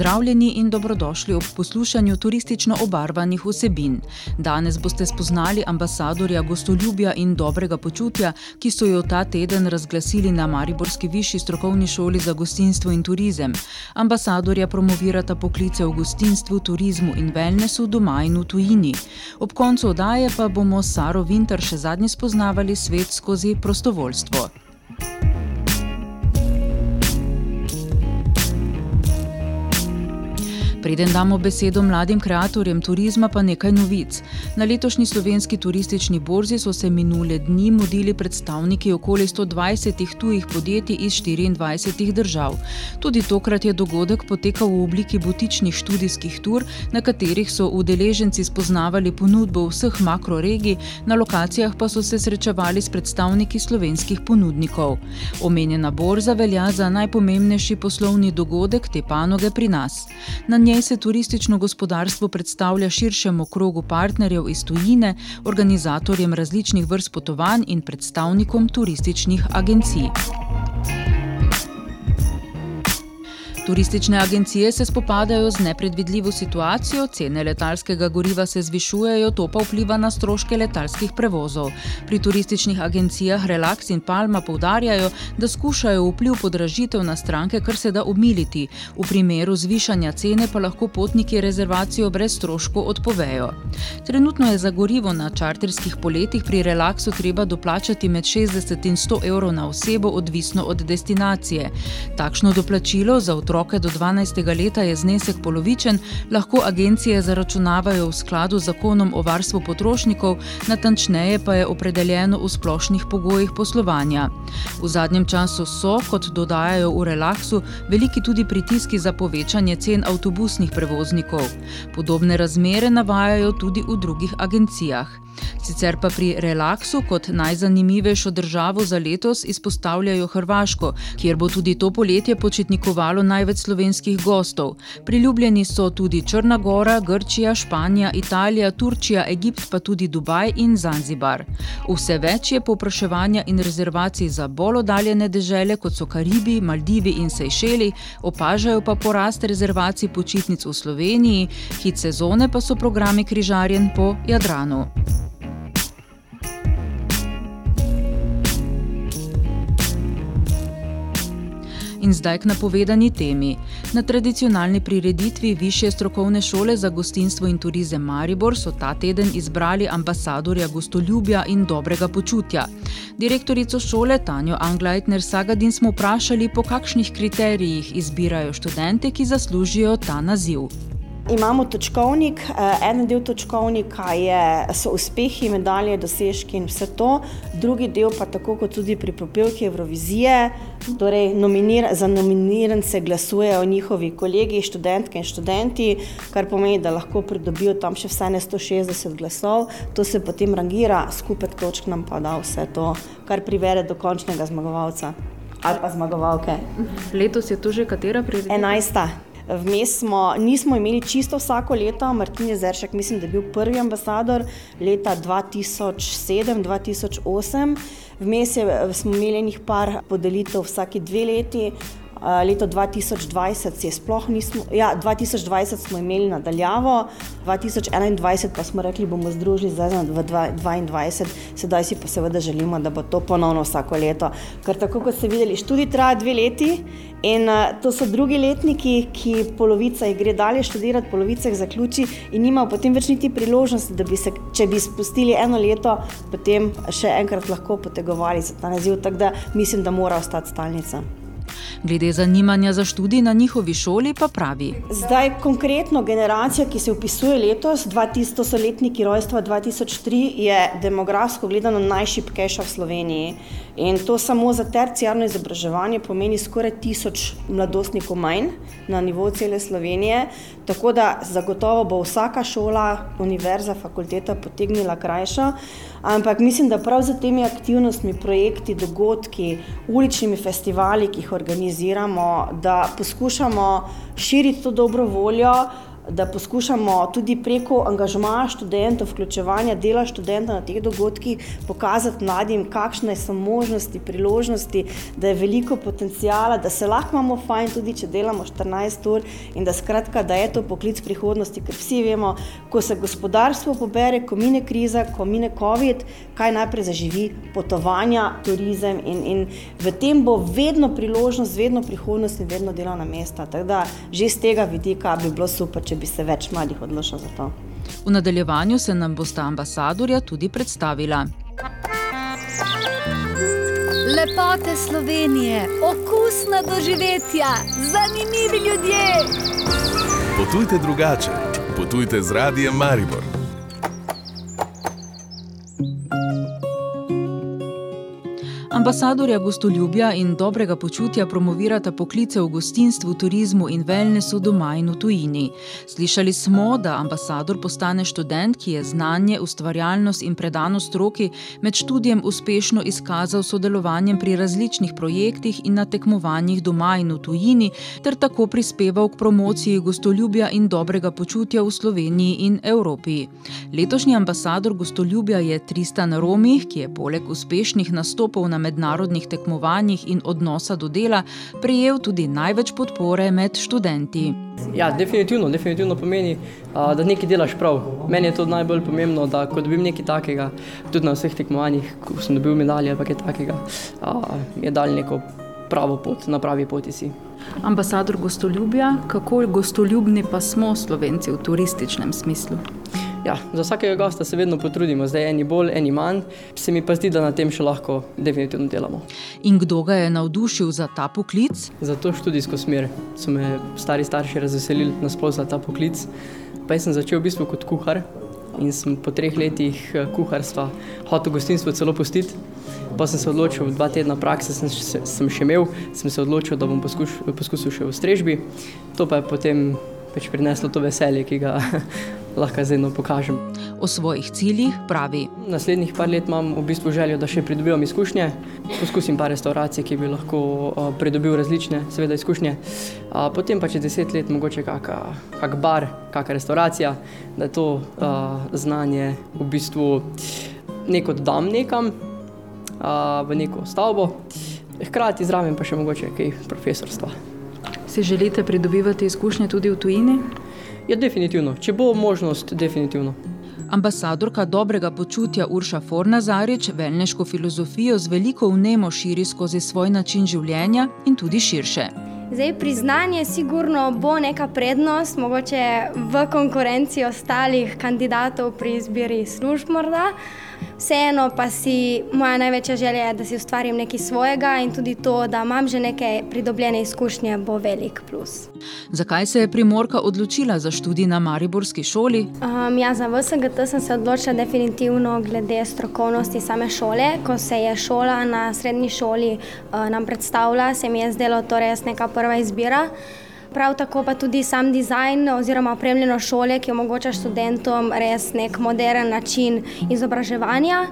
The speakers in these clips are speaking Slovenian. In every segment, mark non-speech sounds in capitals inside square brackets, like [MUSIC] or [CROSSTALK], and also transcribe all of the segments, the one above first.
Pozdravljeni in dobrodošli ob poslušanju turistično obarvanih vsebin. Danes boste spoznali ambasadorja gostoljubja in dobrega počutja, ki so jo ta teden razglasili na Mariborski višji strokovni šoli za gostinstvo in turizem. Ambasadorja promovirata poklice v gostinstvu, turizmu in wellnessu doma in v tujini. Ob koncu odaje pa bomo s Saro Winter še zadnji spoznavali svet skozi prostovoljstvo. Preden damo besedo mladim kreatorjem turizma, pa nekaj novic. Na letošnji slovenski turistični borzi so se minule dni mudili predstavniki okoli 120 tujih podjetij iz 24 držav. Tudi tokrat je dogodek potekal v obliki butičnih študijskih tur, na katerih so udeleženci spoznavali ponudbo vseh makroregij, na lokacijah pa so se srečevali s predstavniki slovenskih ponudnikov. Omenjena borza velja za najpomembnejši poslovni dogodek te panoge pri nas. Na njej se turistično gospodarstvo predstavlja širšemu krogu partnerjev iz tujine, organizatorjem različnih vrst potovanj in predstavnikom turističnih agencij. Turistične agencije se spopadajo z nepredvidljivo situacijo, cene letalskega goriva se zvišujejo, to pa vpliva na stroške letalskih prevozov. Pri turističnih agencijah Relax in Palma poudarjajo, da skušajo vpliv podražitev na stranke kar se da umiliti. V primeru zvišanja cene pa lahko potniki rezervacijo brez stroškov odpovejo. Trenutno je za gorivo na čarterskih poletih pri Relaxu treba doplačati med 60 in 100 evrov na osebo, odvisno od destinacije. Takšno doplačilo za otroke otroke do 12. leta je znesek polovičen, lahko agencije zaračunavajo v skladu z zakonom o varstvu potrošnikov, natančneje pa je opredeljeno v splošnih pogojih poslovanja. V zadnjem času so, kot dodajajo v relaksu, veliki tudi pritiski za povečanje cen avtobusnih prevoznikov. Podobne razmere navajajo tudi v drugih agencijah. Sicer pa pri relaksu kot najzanimivejšo državo za letos izpostavljajo Hrvaško, kjer bo tudi to poletje počitnikovalo največ slovenskih gostov. Priljubljeni so tudi Črna Gora, Grčija, Španija, Italija, Turčija, Egipt, pa tudi Dubaj in Zanzibar. Vse več je povpraševanja in rezervacij za bolj oddaljene dežele, kot so Karibi, Maldivi in Sejšeli, opažajo pa porast rezervacij počitnic v Sloveniji, hit sezone pa so programi križarjen po Jadranu. In zdaj k napovedani temi. Na tradicionalni prireditvi Više strokovne šole za gostinstvo in turizem Maribor so ta teden izbrali ambasadorja gostoljubja in dobrega počutja. Direktorico šole Tanjo Angleitner Sagadin smo vprašali, po kakšnih kriterijih izbirajo študente, ki zaslužijo ta naziv. Imamo točkovnik, eh, en del točkovnika je, so uspehi, medalje, dosežki in vse to, drugi del pa tako kot tudi pri popevki Eurovizije, torej nominir, za nominirance glasujejo njihovi kolegi, študentke in študenti, kar pomeni, da lahko pridobijo tam še vsaj 160 glasov, to se potem rangira, skupaj točk nam pa da vse to, kar privede do končnega zmagovalca ali pa zmagovalke. Letos je to že katera prireditev? Enajsta. Vmes smo, nismo imeli čisto vsako leto, Martin Jezeršek, mislim, da je bil prvi ambasador leta 2007-2008. Vmes je, smo imeli nekaj par podelitev vsake dve leti, leto 2020 je sploh nismo, ja, 2020 smo imeli nadaljavo, 2021 pa smo rekli, bomo združili zdaj v 2022, sedaj si pa seveda želimo, da bo to ponovno vsako leto. Ker tako kot ste videli, študij traja dve leti in uh, to so drugi letniki, ki polovica jih gre dalje študirati, polovica jih zaključi in nima potem več niti priložnosti, da bi se, če bi spustili eno leto, potem še enkrat lahko potegovali za ta naziv, tako da mislim, da mora ostati stalnica. Glede zanimanja za študij na njihovi šoli pa pravi. Zdaj, konkretno generacija, ki se upisuje letos, 2000 so letniki rojstva 2003, je demografsko gledano najšipkejša v Sloveniji. In to samo za terciarno izobraževanje pomeni skoraj tisoč mladostnikov manj na nivoju cele Slovenije. Tako da zagotovo bo vsaka šola, univerza, fakulteta potegnila krajšo. Ampak mislim, da prav za temi aktivnostmi, projekti, dogodki, uličnimi festivali, ki jih organiziramo, da poskušamo širiti to dobro voljo, da poskušamo tudi preko angažmaja študentov, vključevanja dela študenta na teh dogodkih, pokazati mladim, kakšne so možnosti, priložnosti, da je veliko potencijala, da se lahko imamo fajn, tudi če delamo 14 ur in da skratka, da je to poklic prihodnosti, ker vsi vemo, ko se gospodarstvo pobere, ko mine kriza, ko mine COVID, kaj najprej zaživi potovanja, turizem in, in v tem bo vedno priložnost, vedno prihodnost in vedno delovna mesta. Tako da že z tega vidika bi bilo super, če bi se več mladih odločilo za to. V nadaljevanju se nam bosta ambasadorja tudi predstavila. Lepote Slovenije, okusna doživetja, zanimivi ljudje. Potujte drugače, potujte z radijem Maribor. Ambasadorja gostoljubja in dobrega počutja promovirata poklice v gostinstvu, turizmu in wellnessu doma in v tujini. Slišali smo, da ambasador postane študent, ki je znanje, ustvarjalnost in predanost stroki med študijem uspešno izkazal sodelovanjem pri različnih projektih in na tekmovanjih doma in v tujini, ter tako prispeval k promociji gostoljubja in dobrega počutja v Sloveniji in Evropi. Letošnji ambasador gostoljubja je Tristan Romih, ki je poleg uspešnih nastopov na mednarodnih tekmovanjih in odnosa do dela prejel tudi največ podpore med študenti. Ja, definitivno, definitivno pomeni, da nekaj delaš prav. Meni je to najbolj pomembno, da ko dobim nekaj takega, tudi na vseh tekmovanjih, ko sem dobil medalje ali kaj takega, je dal neko pravo pot, na pravi poti si. Ambasador gostoljubja, kako gostoljubni pa smo Slovenci v turističnem smislu? Ja, za vsakega gosta se vedno potrudimo, zdaj eni bolj, eni manj. Se mi pa zdi, da na tem še lahko definitivno delamo. In kdo ga je navdušil za ta poklic? Za to študijsko smer so me stari starši razveselili nasploh za ta poklic. Pa jaz sem začel v bistvu kot kuhar in sem po treh letih eh, kuharstva hotel gostinstvo celo pustiti. Pa sem se odločil, dva tedna prakse sem, sem še imel, sem se odločil, da bom poskuš, poskusil še v strežbi. To pa je potem pač prineslo to veselje, ki ga [LAUGHS] lahko zdaj pokažem. O svojih ciljih pravi. Naslednjih par let imam v bistvu željo, da še pridobivam izkušnje. Poskusim pa restauracije, ki bi lahko uh, pridobil različne, seveda, izkušnje. Uh, potem pa čez deset let mogoče kaka, kak bar, kakšna restauracija, da to uh, znanje v bistvu neko dodam nekam, v neko stavbo. Hkrati zraven pa še mogoče kaj profesorstva. Si želite pridobivati izkušnje tudi v tujini? Ja, definitivno. Če bo možnost, definitivno. Ambasadorka dobrega počutja Urša Fornazarič velneško filozofijo z veliko vnemo širi skozi svoj način življenja in tudi širše. Zdaj, priznanje sigurno bo neka prednost, mogoče v konkurenci ostalih kandidatov pri izbiri služb morda. Vseeno pa si moja največja želja, je, da si ustvarim nekaj svojega in tudi to, da imam že neke pridobljene izkušnje, bo velik plus. Zakaj se je Primorka odločila za študij na Mariborski šoli? Um, ja, za VSGT sem se odločila definitivno glede strokovnosti same šole. Ko se je šola na srednji šoli uh, nam predstavila, se mi je zdelo to res neka prva izbira. Prav tako pa tudi sam dizajn oziroma opremljeno šole, ki omogoča študentom res nek moderen način izobraževanja.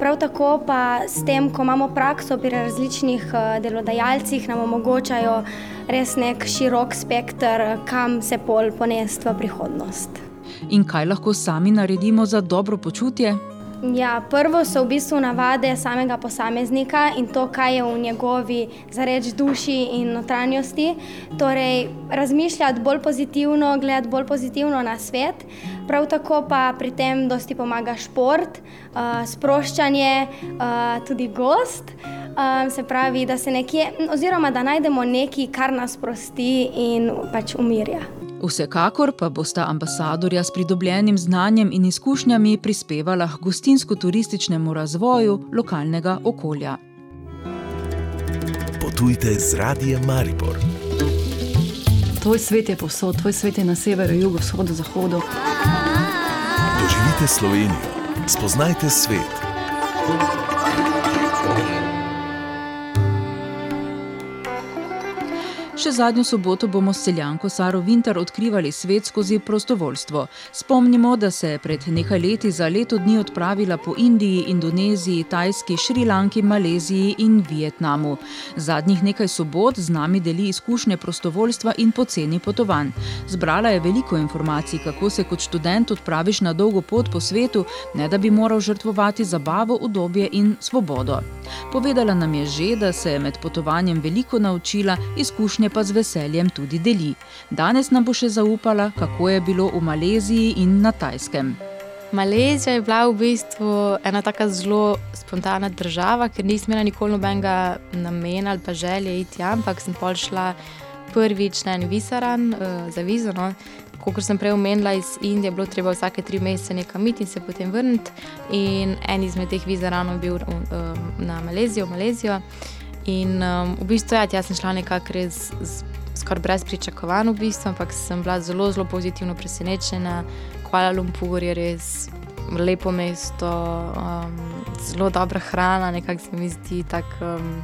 Prav tako pa s tem, ko imamo prakso pri različnih eh, delodajalcih, nam omogočajo res nek širok spekter, kam se pol ponesti v prihodnost. In kaj lahko sami naredimo za dobro počutje? Ja, prvo so v bistvu navade samega posameznika in to, kaj je v njegovi zareč duši in notranjosti. Torej, razmišljati bolj pozitivno, gledati bolj pozitivno na svet. Prav tako pa pri tem dosti pomaga šport, uh, sproščanje, uh, tudi gost. Uh, se pravi, da se nekje, oziroma da najdemo nekaj, kar nas prosti in pač umirja. Vsekakor pa bosta ambasadorja s pridobljenim znanjem in izkušnjami prispevala k gostinsko-turističnemu razvoju lokalnega okolja. Potujte z radijem Maribor. Tvoj svet je povsod, tvoj svet je na severu, jugu, vzhodu, zahodu. Doživite Slovenijo, spoznajte svet. Še zadnjo soboto bomo s celjanko Saro Vinter odkrivali svet skozi prostovoljstvo. Spomnimo, da se je pred nekaj leti za leto dni odpravila po Indiji, Indoneziji, Tajski, Šrilanki, Maleziji in Vietnamu. Zadnjih nekaj sobot z nami deli izkušnje prostovoljstva in poceni potovanj. Zbrala je veliko informacij, kako se kot študent odpraviš na dolgo pot po svetu, ne da bi moral žrtvovati zabavo, udobje in svobodo. Povedala nam je že, da se je med potovanjem veliko naučila, izkušnje pa z veseljem tudi deli. Danes nam bo še zaupala, kako je bilo v Maleziji in na Tajskem. Malezija je bila v bistvu ena tako zelo spontana država, ker nisem imela nikoli nobenega namena ali pa želje iti tam, ampak sem pol šla prvič na en visaran uh, za vizo. No. Kot sem prej omenila, iz Indije je bilo treba vsake tri mesece nekam iti in se potem vrniti. In en izmed teh vizaranov je bil um, na Malezijo, v Malezijo. In um, v bistvu, ja, jaz sem šla nekako res skoraj brez pričakovanj, v bistvu, ampak sem bila zelo, zelo pozitivno presenečena. Kuala Lumpur je res lepo mesto, um, zelo dobra hrana, nekako se mi zdi tako. Um,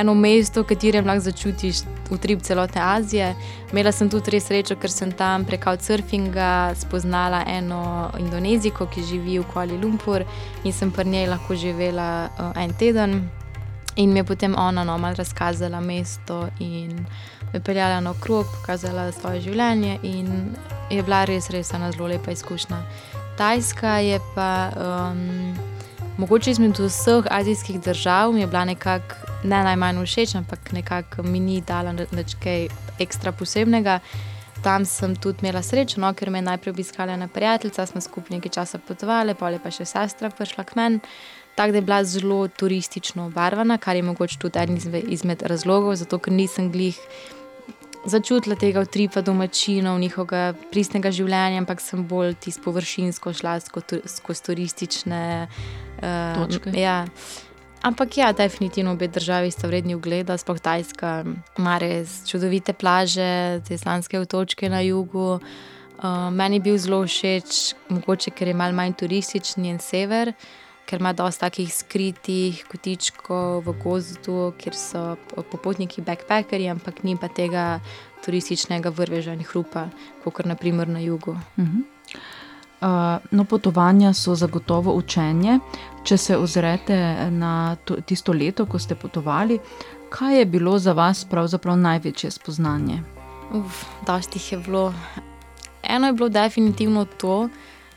eno mesto, v katerem lahko začutiš utrip celotne Azije. Imela sem tudi res srečo, ker sem tam preko surfinga spoznala eno indonezijko, ki živi v Kuala Lumpur in sem pri njej lahko živela uh, en teden. In mi je potem ona no, malo razkazala mesto in me peljala na okrog, pokazala svoje življenje in je bila res, res ena zelo lepa izkušnja. Tajska je pa. Um, Mogoče izmed vseh azijskih držav mi je bila nekako ne najmanj všeč, ampak nekako mi ni dala nič kaj ekstra posebnega. Tam sem tudi imela srečo, no, ker me je najprej obiskala ena prijateljica, smo skupaj nekaj časa potovali, pa je pa še sestra prišla k meni. Tako da je bila zelo turistično obarvana, kar je mogoče tudi eden izmed razlogov, zato ker nisem glih začutila tega utripa domačinov, njihovega pristnega življenja, ampak sem bolj tisto površinsko šla skozi turistične uh, točke. Ja. Ampak ja, definitivno obe državi sta vredni ogleda, sploh Tajska ima res čudovite plaže, te slanske otočke na jugu. Uh, meni je bil zelo všeč, mogoče ker je mal manj turističen njen sever, ker ima dosta takih skritih kotičkov v gozdu, kjer so popotniki backpackerji, ampak ni pa tega turističnega vrveža in hrupa, kot naprimer na jugu. Uh -huh. Uh, no, potovanja so zagotovo učenje. Če se ozrete na to, tisto leto, ko ste potovali, kaj je bilo za vas pravzaprav največje spoznanje? Uf, dosti jih je bilo. Eno je bilo definitivno to,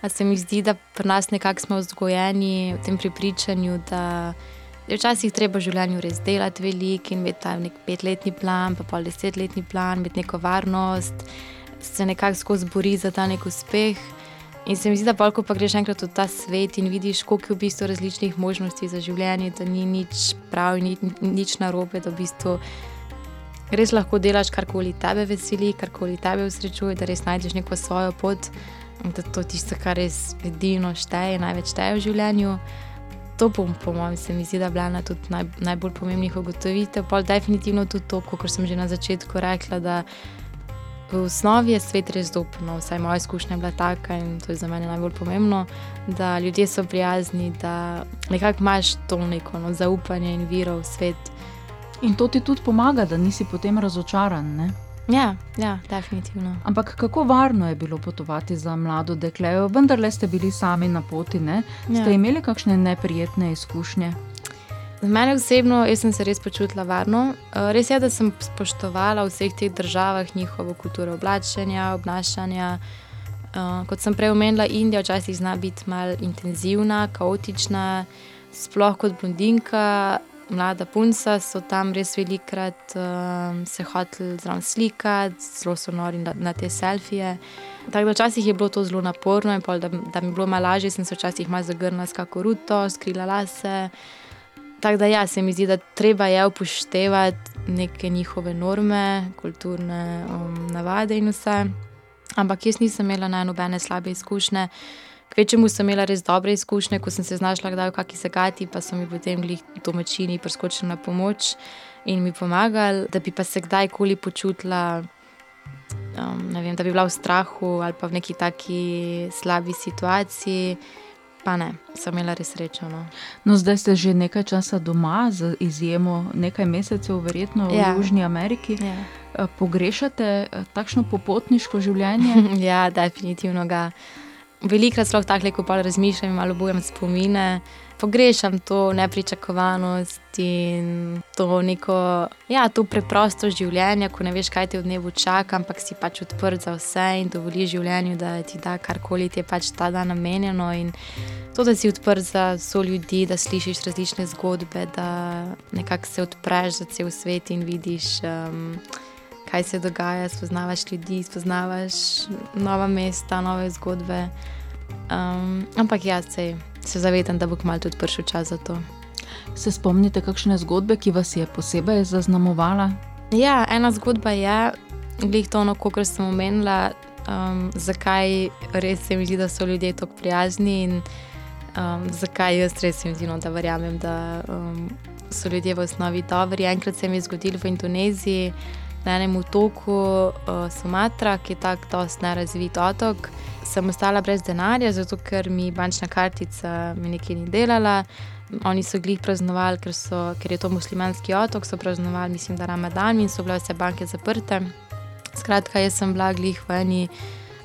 da se mi zdi, da pri nas nekako smo vzgojeni v tem prepričanju, da je včasih treba v življenju res delati veliko in imeti tam nek petletni plan, pa pol desetletni plan, imeti neko varnost, se nekako skozi bori za ta nek uspeh. In se mi zdi, da pa, ko pa greš enkrat v ta svet in vidiš, koliko je v bistvu različnih možnosti za življenje, da ni nič prav, ni nič narobe, da v bistvu res lahko delaš karkoli tebe veseli, karkoli tebe usrečuje, da res najdeš neko svojo pot, da to tisto, kar res edino šteje, največ šteje v življenju. To bom, po mojem, se mi zdi, da je bila tudi naj, najbolj pomembnih ugotovitev. Pa definitivno tudi to, kot sem že na začetku rekla, da v osnovi je svet res dopno, vsaj moja izkušnja je bila taka in to je za mene najbolj pomembno, da ljudje so prijazni, da nekako imaš to neko no, zaupanje in viro v svet. In to ti tudi pomaga, da nisi potem razočaran. Ne? Ja, ja, definitivno. Ampak kako varno je bilo potovati za mlado deklejo, vendar le ste bili sami na poti, ne? ste ja. imeli kakšne neprijetne izkušnje? Za mene osebno, jaz sem se res počutila varno. Res je, da sem spoštovala v vseh teh državah njihovo kulturo oblačenja, obnašanja. Kot sem prej omenila, Indija včasih zna biti malo intenzivna, kaotična, sploh kot blondinka. Mlada punca so tam res velikrat um, se hoteli zraven slikati, zelo so nori na, na te selfije. Tako da včasih je bilo to zelo naporno in pol, da, da mi je bilo malo lažje, sem se včasih malo zagrnila s kako ruto, skrila lase. Tako da, ja, se mi zdi, da treba je upoštevati neke njihove norme, kulturne um, navade in vse. Ampak jaz nisem imela nobene slabe izkušnje, Kvečemu sem imela res dobre izkušnje, ko sem se znašla kdaj v kakšni zagati, pa so mi potem glih domačini priskočili na pomoč in mi pomagali, da bi pa se kdajkoli počutila, um, vem, da bi bila v strahu ali pa v neki taki slabi situaciji. Pa ne, sem imela res srečo. No. No, zdaj ste že nekaj časa doma, z izjemo nekaj mesecev, verjetno v Ja. Južni Ameriki. Ja. Eh, Pogrešate eh, takšno popotniško življenje? [LAUGHS] ja, definitivno ga. Velikrat sploh tako, ko pa razmišljam, in malo bojem spomine. Pogrešam to nepričakovanost in to neko, ja, to preprosto življenje, ko ne veš, kaj te v dnevu čaka, ampak si pač odprt za vse in dovoli življenju, da ti da karkoli ti je pač ta dan namenjeno. To, da si odprt za so ljudi, da slišiš različne zgodbe, da nekako se odpreš za cel svet in vidiš. Um, kaj se dogaja, spoznavaš ljudi, spoznavaš nova mesta, nove zgodbe. Um, ampak jaz se, se zavedam, da bo kmalo tudi prišel čas za to. Se spomnite kakšne zgodbe, ki vas je posebej zaznamovala? Ja, ena zgodba je, glih to, ono, kot sem omenila, um, zakaj res se mi zdi, da so ljudje tako prijazni in um, zakaj jaz res mi zdi, no, da verjamem, da um, so ljudje v osnovi dobri. Enkrat se mi je zgodilo v Indoneziji. Na enem otoku uh, Sumatra, ki je tako dosti nerazvit otok, sem ostala brez denarja, zato ker mi bančna kartica mi nekaj ni delala. Oni so glih praznovali, ker, so, ker je to muslimanski otok, so praznovali, mislim, da Ramadan in so bile vse banke zaprte. Skratka, jaz sem bila glih v eni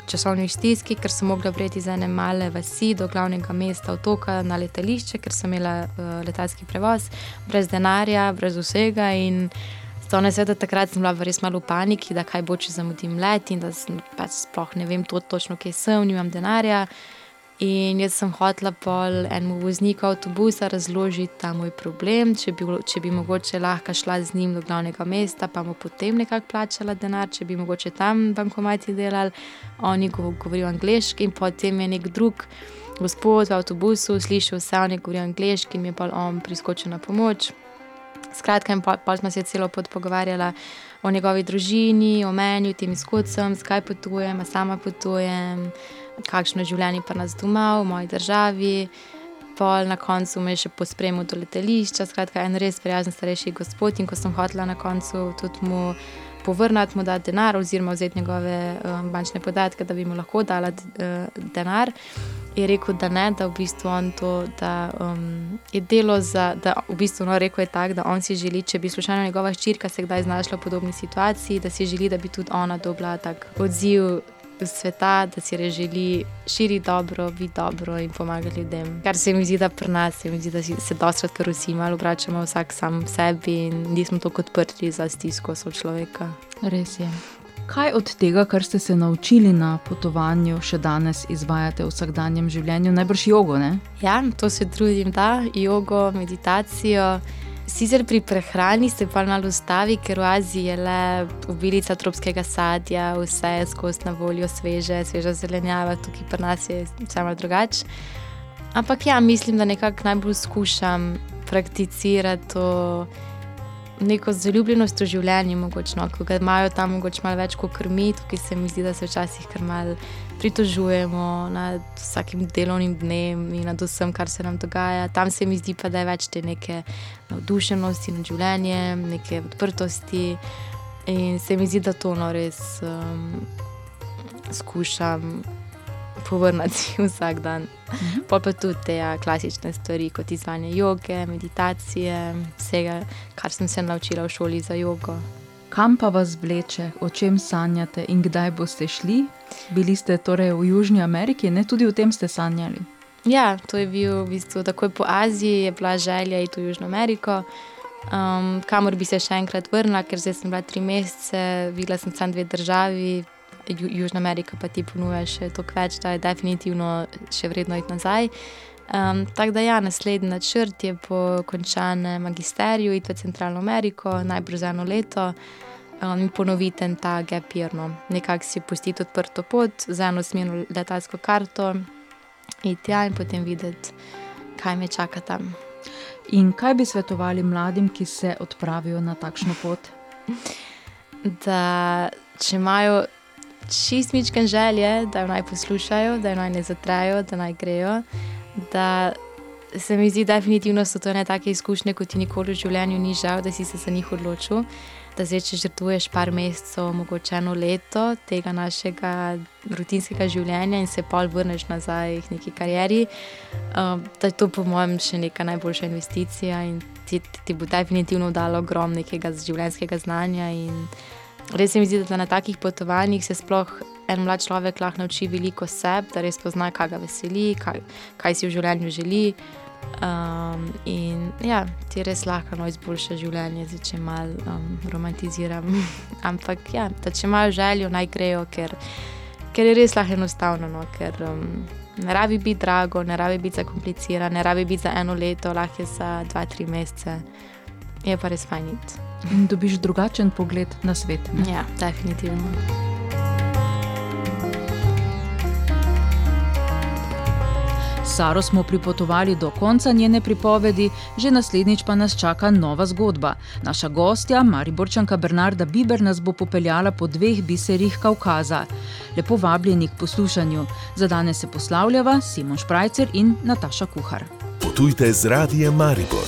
časovni stiski, ker sem mogla priti iz ene male vasi do glavnega mesta otoka na letališče, ker sem imela uh, letalski prevoz, brez denarja, brez vsega. In to ne sveda takrat sem bila res malo v paniki, da kaj bo, če zamudim let in da sem, pač sploh ne vem to, točno, kje sem, nimam denarja. In jaz sem hotela pol enemu vozniku avtobusa razložiti ta moj problem, če bi, če bi mogoče lahko šla z njim do glavnega mesta, pa mu potem nekako plačala denar, če bi mogoče tam bankomati delali. Oni go- govorijo angliški in potem je nek drug gospod v avtobusu slišal vse, oni govorijo angliški in mi je pa on priskočil na pomoč. Skratka, in pol smo se celo pot pogovarjala o njegovi družini, o meni, o tem izkušnjem, zakaj potujem, sama potujem, kakšno je življenje pa nas doma, v moji državi. Pol na koncu me je še pospremil do letališča, skratka, en res prijazen starejši gospod. In ko sem hotela na koncu tudi mu povrniti, mu dati denar, oziroma vzeti njegove um, bančne podatke, da bi mu lahko dala uh, denar, je rekel, da ne, da v bistvu on to, da um, je delo za, da v bistvu no, rekel je tako, da on si želi, če bi slučajno njegova ščirka se kdaj znašla v podobni situaciji, da si želi, da bi tudi ona dobila tak odziv sveta, da si res želi širiti dobro, biti dobro in pomagati ljudem. Kar se mi zdi, da pri nas se mi zdi, da se dostakrat, ker vsi malo obračamo vsak sam sebi in nismo tako odprti za stisko sočloveka. Res je. Kaj od tega, kar ste se naučili na potovanju, še danes izvajate v vsakdanjem življenju? Najbrž jogo, ne? Ja, to se trudim, da jogo, meditacijo. Sicer pri prehrani se pa malo ustavi, ker v Aziji je le obilica tropskega sadja, vse je skozi na voljo sveže, sveža zelenjava, tukaj pri nas je vse malo drugače. Ampak ja, mislim, da nekako najbolj skušam prakticirati to neko zaljubljenost v življenju, mogoče, no, ko ga imajo tam mogoče malo več kot krmi, tukaj se mi zdi, da se včasih kar malo pritožujemo nad vsakim delovnim dnem in nad vsem, kar se nam dogaja. Tam se mi zdi pa, da je več te neke navdušenosti nad življenjem, neke odprtosti in se mi zdi, da to no res um, skušam povrniti [LAUGHS] vsak dan. Pol pa tudi te ja, klasične stvari, kot izvajanje joge, meditacije, vsega, kar sem se naučila v šoli za jogo. Kam pa vas vleče, o čem sanjate in kdaj boste šli? Bili ste torej v Južni Ameriki, ne tudi o tem ste sanjali. Ja, to je bil v bistvu takoj po Aziji, je bila želja iti v Južno Ameriko, um, kamor bi se še enkrat vrnila, ker zdaj sem bila tri mesece, videla sem samo dve državi. Ju, Južna Amerika pa ti ponuja še toliko več, da je definitivno še vredno iti nazaj. Um, tako da, ja, naslednji načrt je po končanem magisteriju iti v Centralno Ameriko, najbrž za eno leto um, in ponoviti ten ta gap year. No. Nekako si pustiti odprto pot, za eno smerno letalsko karto, iti tja in potem videti, kaj me čaka tam. In kaj bi svetovali mladim, ki se odpravijo na takšno pot? Da če imajo čistmičken želje, da jo naj poslušajo, da jo naj ne zatrajo, da naj grejo. Da se mi zdi, definitivno so to ne take izkušnje, kot ti nikoli v življenju ni žal, da si se za njih odločil. Da zdaj, če žrtvuješ par mesecev, mogoče eno leto tega našega rutinskega življenja in se pol vrneš nazaj k neki karieri, um, da je to po mojem še neka najboljša investicija in ti, ti bo definitivno dalo ogromno nekega življenjskega znanja. Res se mi zdi, da na takih potovanjih se sploh en mlad človek lahko nauči veliko sebe, da res pozna, kaj ga veseli, kaj, kaj si v življenju želi. Um, in ja, ti res lahko no, izboljša življenje, zdaj, če malo um, romantiziram. [LAUGHS] Ampak ja, da če imajo željo, naj grejo, ker, ker je res lahko enostavno. No, ker, um, ne rabi biti drago, ne rabi biti zakomplicirano, ne rabi biti za eno leto, lahko je za dva, tri mesece. Je pa res fajn. In dobiš drugačen pogled na svet. Ne? Ja, definitivno. Saro smo pripotovali do konca njene pripovedi, že naslednjič pa nas čaka nova zgodba. Naša gostja, Mariborčanka Bernarda Biber, nas bo popeljala po dveh biserih Kaukaza. Lepo vabljeni k poslušanju. Za danes se poslavljava Simon Šprajcer in Nataša Kuhar. Potujte z radijem Maribor.